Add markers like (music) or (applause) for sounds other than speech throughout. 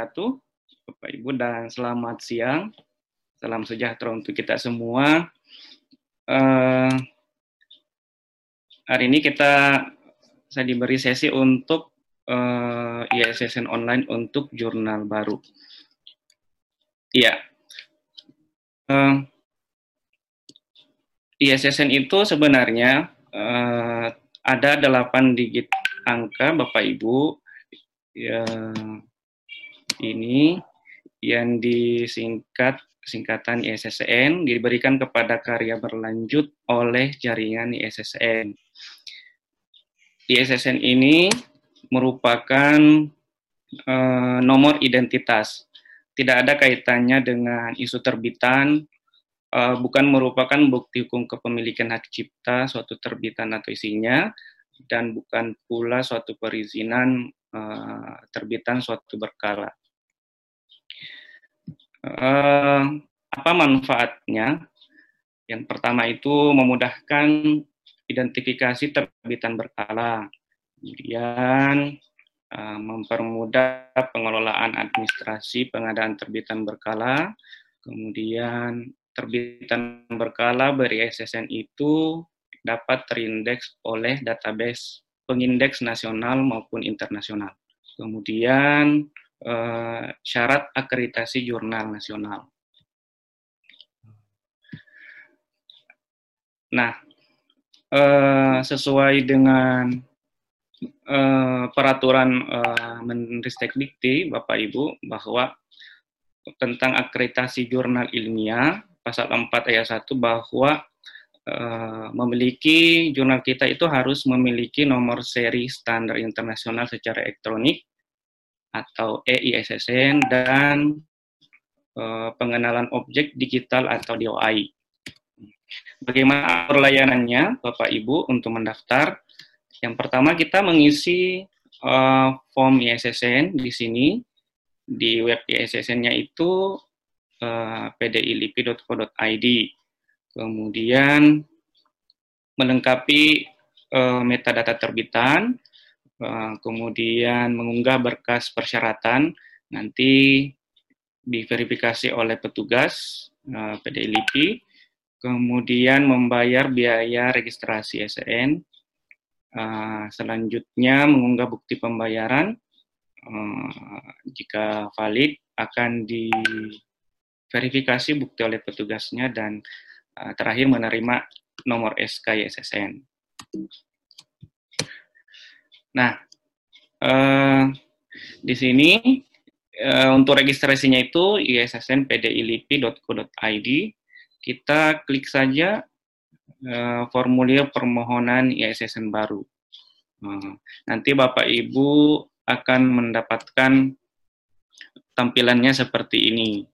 Wabarakatuh, Bapak Ibu dan selamat siang. Salam sejahtera untuk kita semua. Uh, hari ini kita saya diberi sesi untuk uh, ISSN online untuk jurnal baru. Iya. Uh, ISSN itu sebenarnya uh, ada delapan digit angka Bapak Ibu yang ini yang disingkat singkatan ISSN diberikan kepada karya berlanjut oleh jaringan ISSN. ISSN ini merupakan uh, nomor identitas. Tidak ada kaitannya dengan isu terbitan, uh, bukan merupakan bukti hukum kepemilikan hak cipta suatu terbitan atau isinya, dan bukan pula suatu perizinan uh, terbitan suatu berkala. Uh, apa manfaatnya? Yang pertama itu memudahkan identifikasi terbitan berkala, kemudian uh, mempermudah pengelolaan administrasi pengadaan terbitan berkala, kemudian terbitan berkala beri SSN itu dapat terindeks oleh database pengindeks nasional maupun internasional. Kemudian eh, syarat akreditasi jurnal nasional. Nah, eh, sesuai dengan eh, peraturan eh, Menristek Bapak Ibu, bahwa tentang akreditasi jurnal ilmiah, pasal 4 ayat 1 bahwa memiliki jurnal kita itu harus memiliki nomor seri standar internasional secara elektronik atau EISSN dan uh, pengenalan objek digital atau DOI. Bagaimana perlayanannya, Bapak Ibu, untuk mendaftar? Yang pertama kita mengisi uh, form ISSN di sini di web ISSN-nya itu uh, pdilipi.co.id kemudian melengkapi uh, metadata terbitan, kemudian mengunggah berkas persyaratan, nanti diverifikasi oleh petugas eh, PDLIP, kemudian membayar biaya registrasi SN, uh, selanjutnya mengunggah bukti pembayaran, jika valid akan diverifikasi bukti oleh petugasnya dan Eh, terakhir menerima nomor SK ISSN. Nah, eh, di sini eh, untuk registrasinya itu issnpdilipi.co.id. Kita klik saja eh, formulir permohonan ISSN baru. Eh, nanti Bapak Ibu akan mendapatkan tampilannya seperti ini.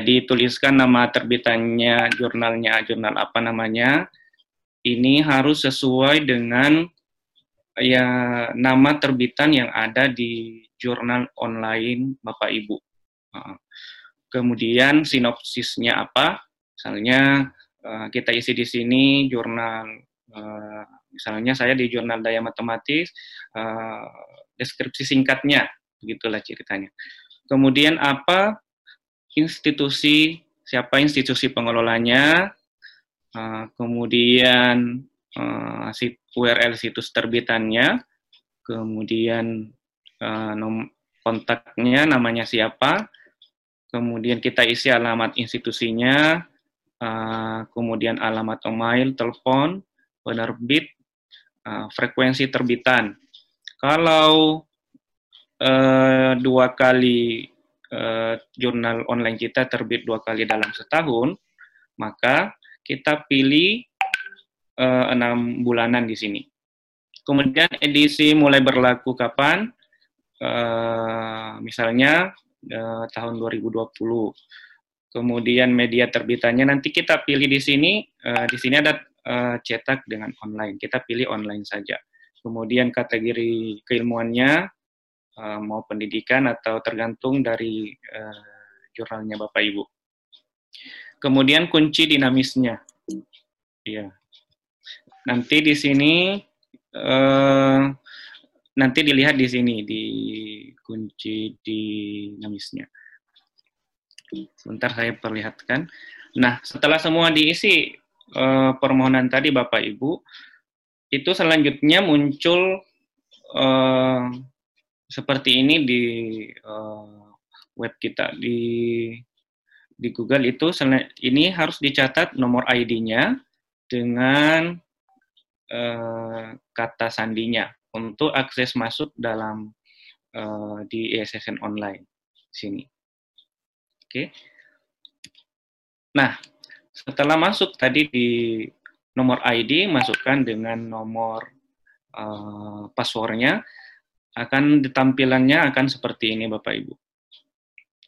Jadi tuliskan nama terbitannya, jurnalnya, jurnal apa namanya. Ini harus sesuai dengan ya nama terbitan yang ada di jurnal online Bapak Ibu. Kemudian sinopsisnya apa? Misalnya eh, kita isi di sini jurnal eh, misalnya saya di jurnal daya matematis eh, deskripsi singkatnya begitulah ceritanya. Kemudian apa institusi, siapa institusi pengelolanya, kemudian URL situs terbitannya, kemudian uh, kontaknya, namanya siapa, kemudian kita isi alamat institusinya, uh, kemudian alamat email, telepon, penerbit, uh, frekuensi terbitan. Kalau uh, dua kali uh, jurnal online kita terbit dua kali dalam setahun, maka kita pilih enam bulanan di sini. Kemudian edisi mulai berlaku kapan? Uh, misalnya uh, tahun 2020. Kemudian media terbitannya nanti kita pilih di sini. Uh, di sini ada uh, cetak dengan online. Kita pilih online saja. Kemudian kategori keilmuannya uh, mau pendidikan atau tergantung dari uh, jurnalnya Bapak Ibu. Kemudian kunci dinamisnya. Ya. Nanti di sini uh, nanti dilihat di sini di kunci dinamisnya. Sebentar saya perlihatkan. Nah, setelah semua diisi uh, permohonan tadi Bapak Ibu, itu selanjutnya muncul uh, seperti ini di uh, web kita di di Google itu ini harus dicatat nomor ID-nya dengan uh, kata sandinya untuk akses masuk dalam uh, di ESSN online sini. Oke. Okay. Nah, setelah masuk tadi di nomor ID, masukkan dengan nomor uh, passwordnya, akan ditampilannya akan seperti ini Bapak Ibu.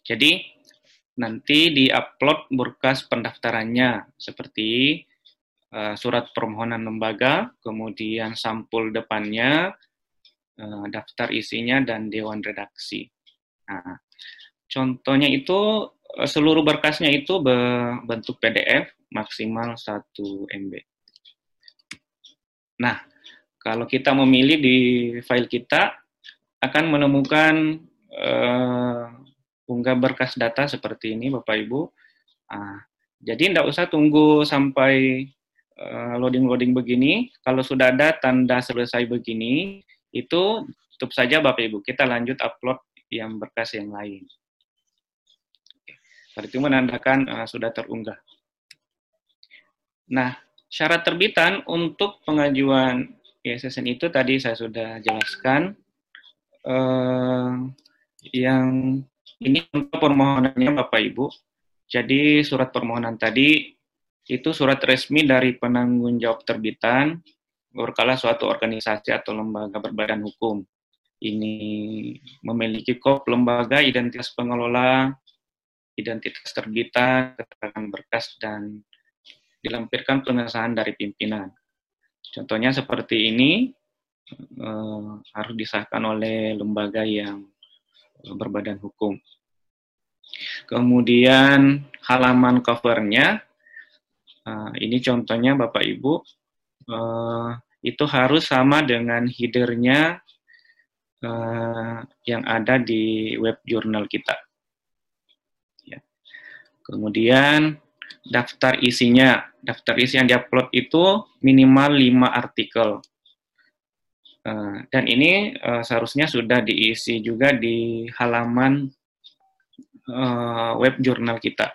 Jadi nanti di-upload berkas pendaftarannya seperti uh, surat permohonan lembaga, kemudian sampul depannya, uh, daftar isinya, dan dewan redaksi. Nah, contohnya itu seluruh berkasnya itu bentuk PDF maksimal 1 MB. Nah, kalau kita memilih di file kita, akan menemukan uh, unggah berkas data seperti ini, Bapak Ibu. Nah, jadi tidak usah tunggu sampai loading-loading uh, begini. Kalau sudah ada tanda selesai begini, itu tutup saja Bapak Ibu. Kita lanjut upload yang berkas yang lain. Oke. Itu menandakan uh, sudah terunggah. Nah, syarat terbitan untuk pengajuan ISSN itu tadi saya sudah jelaskan. Uh, yang ini untuk permohonannya Bapak Ibu. Jadi surat permohonan tadi itu surat resmi dari penanggung jawab terbitan berkala suatu organisasi atau lembaga berbadan hukum. Ini memiliki kop lembaga, identitas pengelola, identitas terbitan, keterangan berkas, dan dilampirkan pengesahan dari pimpinan. Contohnya seperti ini eh, harus disahkan oleh lembaga yang berbadan hukum. Kemudian halaman covernya, eh, ini contohnya Bapak Ibu, eh, itu harus sama dengan headernya eh, yang ada di web jurnal kita. Ya. Kemudian daftar isinya. Daftar isi yang diupload itu minimal 5 artikel. Uh, dan ini uh, seharusnya sudah diisi juga di halaman uh, web jurnal kita.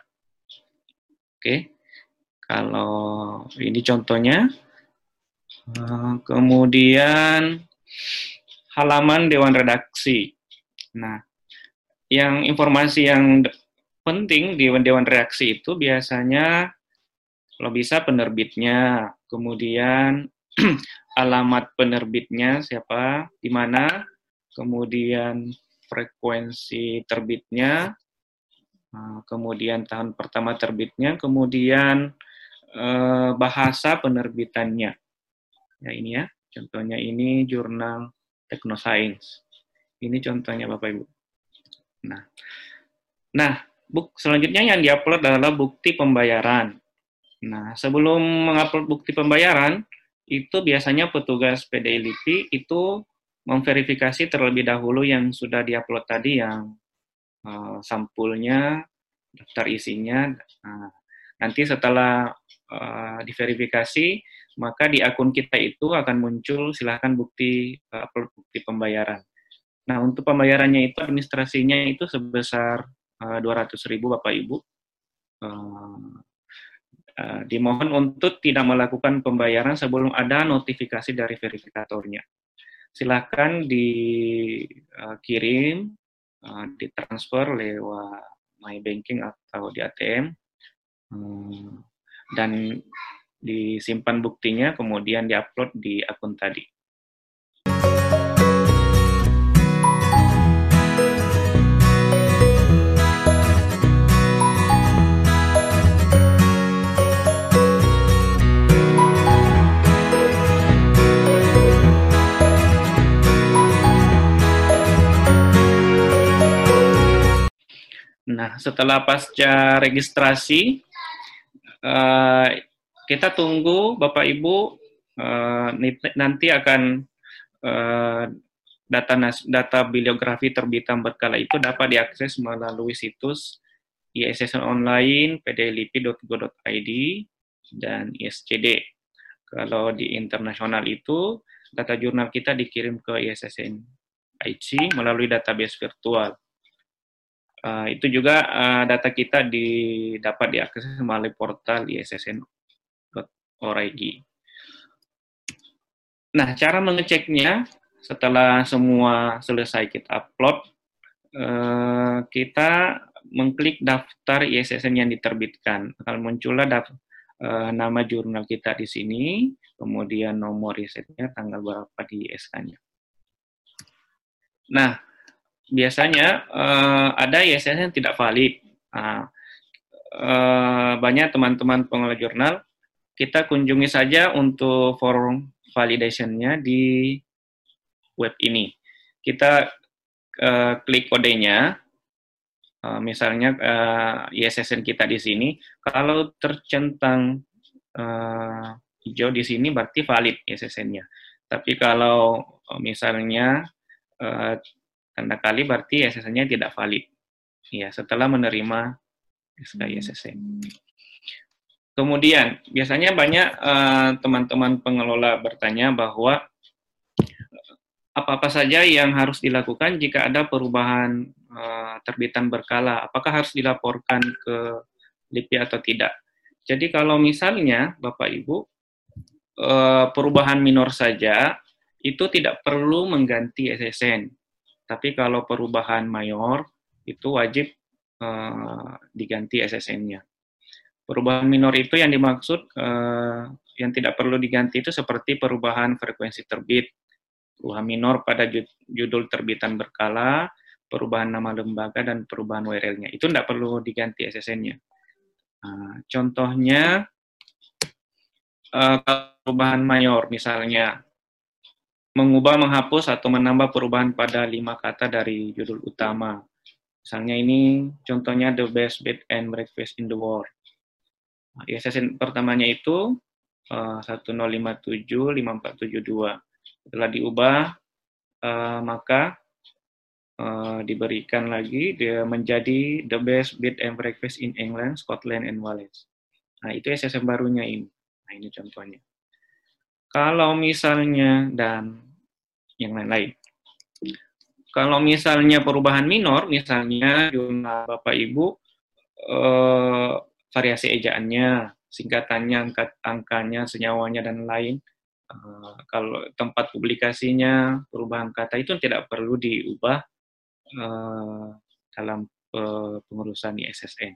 Oke, okay. Kalau ini contohnya. Uh, kemudian halaman dewan redaksi. Nah, yang informasi yang penting di Dewan Reaksi itu biasanya kalau bisa penerbitnya, kemudian (clears throat) alamat penerbitnya siapa, di mana, kemudian frekuensi terbitnya, eh, kemudian tahun pertama terbitnya, kemudian eh, bahasa penerbitannya. Ya ini ya, contohnya ini jurnal Technoscience. Ini contohnya Bapak Ibu. Nah, nah buk, selanjutnya yang diupload adalah bukti pembayaran. Nah, sebelum mengupload bukti pembayaran, itu biasanya petugas PDILIPI itu memverifikasi terlebih dahulu yang sudah diupload tadi yang uh, sampulnya, daftar isinya. Nah, nanti setelah uh, diverifikasi, maka di akun kita itu akan muncul silahkan bukti uh, bukti pembayaran. Nah, untuk pembayarannya itu administrasinya itu sebesar Eh, dua ratus ribu Bapak Ibu. Uh, uh, dimohon untuk tidak melakukan pembayaran sebelum ada notifikasi dari verifikatornya. Silakan dikirim, uh, ditransfer lewat my banking atau di ATM, uh, dan disimpan buktinya, kemudian diupload di akun tadi. Nah, setelah pasca registrasi, uh, kita tunggu Bapak Ibu uh, nanti akan uh, data data bibliografi terbitan berkala itu dapat diakses melalui situs ISSN online, pdlip.go.id, dan ISCD. Kalau di internasional itu, data jurnal kita dikirim ke ISSN IC melalui database virtual. Uh, itu juga uh, data kita di, dapat diakses melalui portal issn.org. Nah, cara mengeceknya setelah semua selesai kita upload, uh, kita mengklik daftar ISSN yang diterbitkan. Akan muncullah daftar, uh, nama jurnal kita di sini, kemudian nomor risetnya, tanggal berapa di SK-nya. Nah, biasanya uh, ada ISSN yang tidak valid. Nah, uh, banyak teman-teman pengelola jurnal, kita kunjungi saja untuk forum validation-nya di web ini. Kita uh, klik kodenya, uh, misalnya uh, ISSN kita di sini, kalau tercentang uh, hijau di sini berarti valid ISSN-nya. Tapi kalau misalnya uh, tanda kali berarti SSN-nya tidak valid. Ya, setelah menerima SK ISSN. Kemudian, biasanya banyak eh, teman-teman uh, pengelola bertanya bahwa apa-apa saja yang harus dilakukan jika ada perubahan uh, terbitan berkala. Apakah harus dilaporkan ke LIPI atau tidak? Jadi kalau misalnya Bapak Ibu uh, perubahan minor saja itu tidak perlu mengganti SSN tapi kalau perubahan mayor itu wajib uh, diganti SSN-nya. Perubahan minor itu yang dimaksud uh, yang tidak perlu diganti itu seperti perubahan frekuensi terbit, perubahan minor pada judul terbitan berkala, perubahan nama lembaga dan perubahan URL-nya. Itu tidak perlu diganti SSN-nya. Nah, contohnya uh, perubahan mayor misalnya mengubah, menghapus, atau menambah perubahan pada lima kata dari judul utama. Misalnya ini contohnya The Best Bed and Breakfast in the World. ISSN pertamanya itu uh, 10575472. Setelah diubah, uh, maka uh, diberikan lagi dia menjadi The Best Bed and Breakfast in England, Scotland, and Wales. Nah, itu SSN barunya ini. Nah, ini contohnya. Kalau misalnya dan yang lain-lain. Kalau misalnya perubahan minor, misalnya jurnal Bapak Ibu, eh, variasi ejaannya, singkatannya, angkat angkanya, senyawanya, dan lain, eh, kalau tempat publikasinya, perubahan kata itu tidak perlu diubah eh, dalam eh, pengurusan ISSN.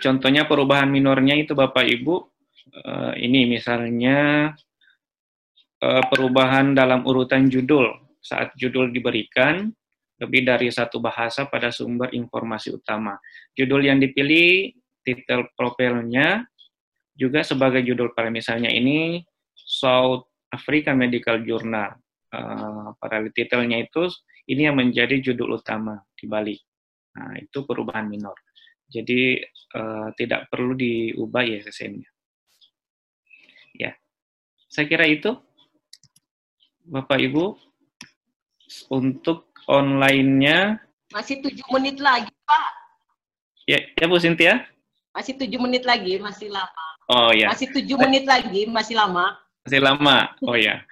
Contohnya perubahan minornya itu Bapak Ibu, eh, ini misalnya uh, perubahan dalam urutan judul. Saat judul diberikan, lebih dari satu bahasa pada sumber informasi utama. Judul yang dipilih, titel profilnya, juga sebagai judul pada misalnya ini South Africa Medical Journal. Uh, pada titelnya itu, ini yang menjadi judul utama di Bali. Nah, itu perubahan minor. Jadi, uh, tidak perlu diubah ISSN-nya. Ya, saya kira itu. Bapak Ibu untuk online-nya masih tujuh menit lagi Pak. Ya, ya Bu Sintia. Masih tujuh menit lagi, masih lama. Oh ya. Masih tujuh menit lagi, masih lama. Masih lama. Oh ya.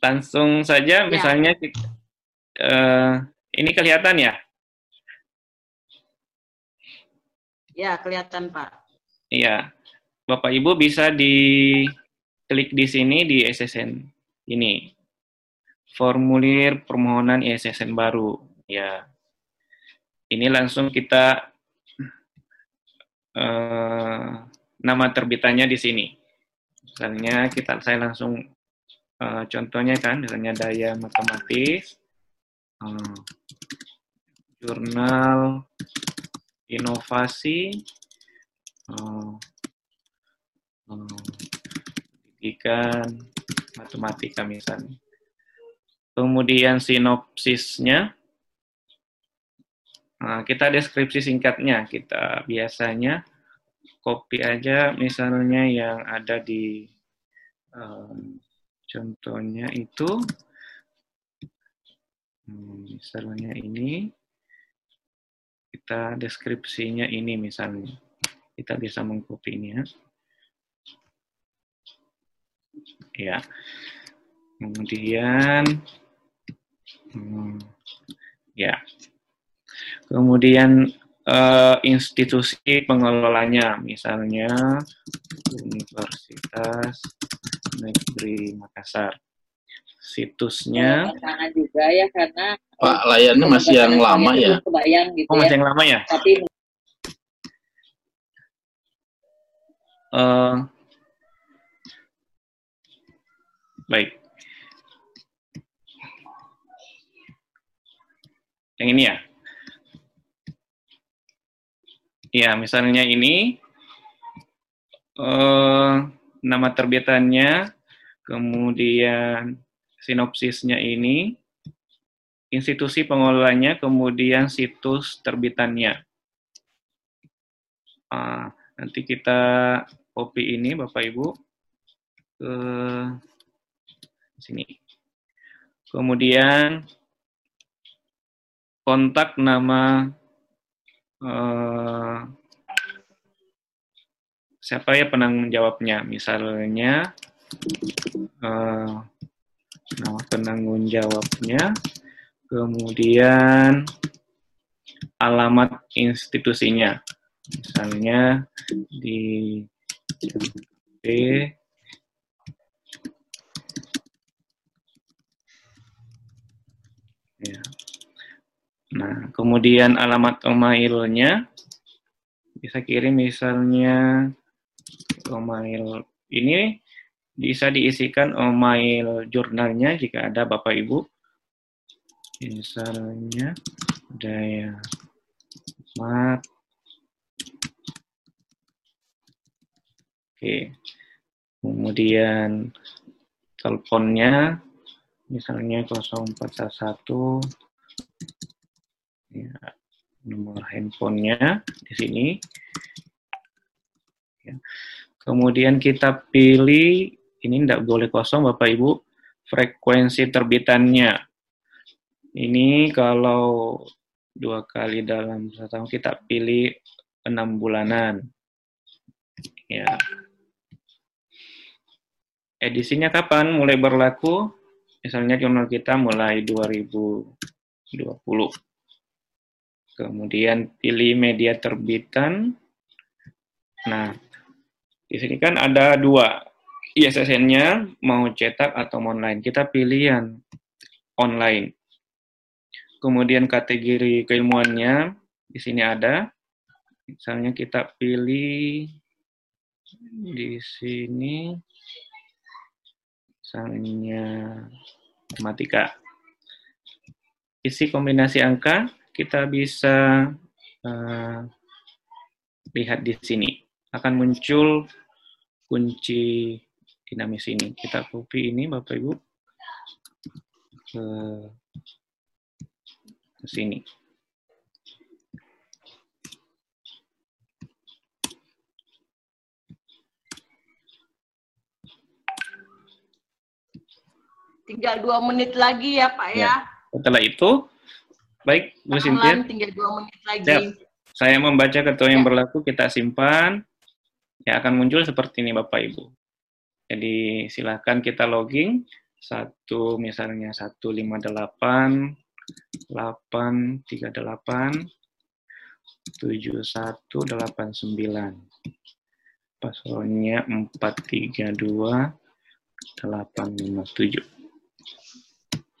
Langsung saja, ya. misalnya uh, ini kelihatan ya? Ya, kelihatan Pak. Iya. Bapak Ibu bisa di klik di sini di SSN ini formulir permohonan ISSN baru. Ya, ini langsung kita uh, nama terbitannya di sini. Misalnya kita saya langsung uh, contohnya kan, misalnya daya matematis, uh, jurnal inovasi, uh, pendidikan matematika misalnya kemudian sinopsisnya. Nah, kita deskripsi singkatnya, kita biasanya copy aja misalnya yang ada di um, contohnya itu Hmm, misalnya ini, kita deskripsinya ini misalnya. Kita bisa mengcopy ini ya. Ya. Kemudian, hmm, ya. Kemudian uh, institusi pengelolanya, misalnya Universitas Negeri Makassar. Situsnya. Karena juga ya karena Pak layarnya masih yang lama ya. Kebayang gitu Oh, ya. masih yang lama ya? Tapi Eh, baik. Yang ini ya? Ya, misalnya ini eh, nama terbitannya, kemudian sinopsisnya ini, institusi pengelolanya, kemudian situs terbitannya. Ah, nanti kita copy ini Bapak Ibu ke sini. Kemudian kontak nama eh, siapa ya penanggung jawabnya? Misalnya eh, nama penanggung jawabnya, kemudian alamat institusinya. Misalnya di ya. Nah, kemudian alamat emailnya bisa kirim misalnya email ini bisa diisikan email jurnalnya jika ada Bapak Ibu. Misalnya daya mat Oke. Kemudian teleponnya misalnya 0411 ya, nomor handphonenya di sini. Ya. Kemudian kita pilih ini tidak boleh kosong Bapak Ibu frekuensi terbitannya. Ini kalau dua kali dalam satu tahun kita pilih enam bulanan. Ya, edisinya kapan mulai berlaku? Misalnya jurnal kita mulai 2020. Kemudian pilih media terbitan. Nah, di sini kan ada dua. ISSN-nya mau cetak atau online. Kita pilih yang online. Kemudian kategori keilmuannya di sini ada. Misalnya kita pilih di sini misalnya matematika. Isi kombinasi angka kita bisa uh, lihat di sini. Akan muncul kunci dinamis ini. Kita copy ini Bapak Ibu ke, ke sini. Tinggal dua menit lagi ya Pak ya. Ya. Setelah itu, baik Bu Sintia, tinggal dua menit lagi. Siap. saya membaca ketentuan yang berlaku, kita simpan. Ya akan muncul seperti ini Bapak Ibu. Jadi silakan kita logging satu misalnya 158 838 7189 passwordnya 432 857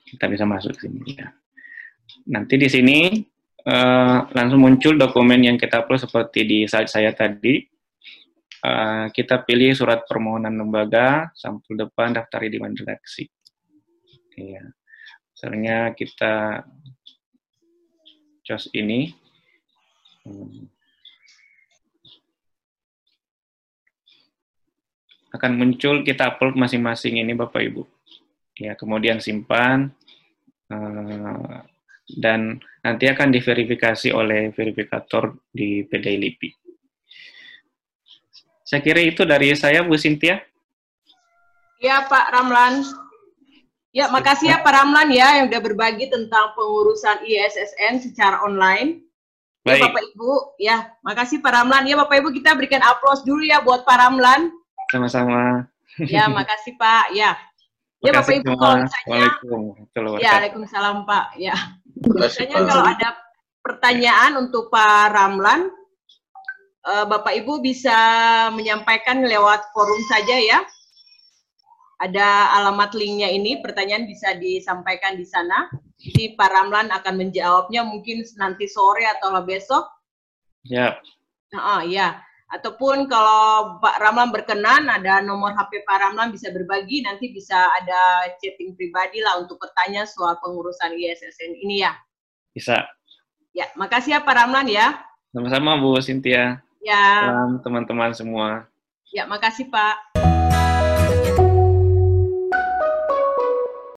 kita bisa masuk ke sini ya nanti di sini eh, langsung muncul dokumen yang kita upload seperti di slide saya tadi Eh, kita pilih surat permohonan lembaga, sampul depan, daftar di redaksi. Ya. Misalnya kita cos ini. Hmm. Akan muncul kita upload masing-masing ini Bapak Ibu. Ya, kemudian simpan eh, dan nanti akan diverifikasi oleh verifikator di PDI LIPI. Saya kira itu dari saya, Bu Sintia. Iya Pak Ramlan. Ya, makasih ya Pak Ramlan ya yang udah berbagi tentang pengurusan ISSN secara online. Ya, Baik, Bapak Ibu, ya, makasih Pak Ramlan. Ya, Bapak Ibu kita berikan aplaus dulu ya buat Pak Ramlan. sama-sama. Ya, makasih Pak. Ya. Ya, Bapak Ibu semua. kalau misalnya Waalaikumsalam Ya. Waalaikumsalam Pak. Ya. Biasanya kalau ada pertanyaan untuk Pak Ramlan, eh, Bapak Ibu bisa menyampaikan lewat forum saja ya. Ada alamat linknya ini, pertanyaan bisa disampaikan di sana. Jadi Pak Ramlan akan menjawabnya mungkin nanti sore atau besok. Ya, Nah, ya. Ataupun kalau Pak Ramlan berkenan, ada nomor HP Pak Ramlan bisa berbagi, nanti bisa ada chatting pribadi lah untuk bertanya soal pengurusan ISSN ini ya. bisa. Ya, makasih ya Pak Ramlan ya. Sama-sama Bu Cynthia. Ya, Salam teman-teman semua. ya makasih Pak.